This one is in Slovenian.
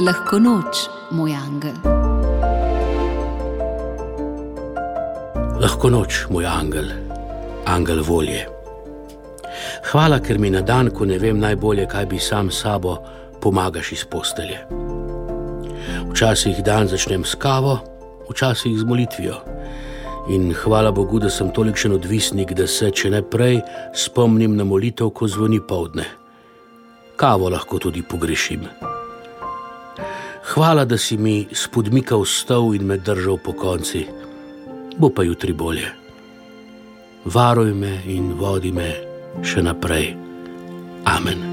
Lahko noč, moj angel. Lahko noč, moj angel, angel volje. Hvala, ker mi na dan, ko ne vem najbolje, kaj bi sam sabo, pomagaš iz postelje. Včasih dan začnem s kavo, včasih z molitvijo. In hvala Bogu, da sem tolikšen odvisnik, da se, če ne prej, spomnim na molitev, ko zvoni povdne. Kavo lahko tudi pogrešim. Hvala, da si mi spodmikal stol in me držal po konci, bo pa jutri bolje. Varuj me in vodi me še naprej. Amen.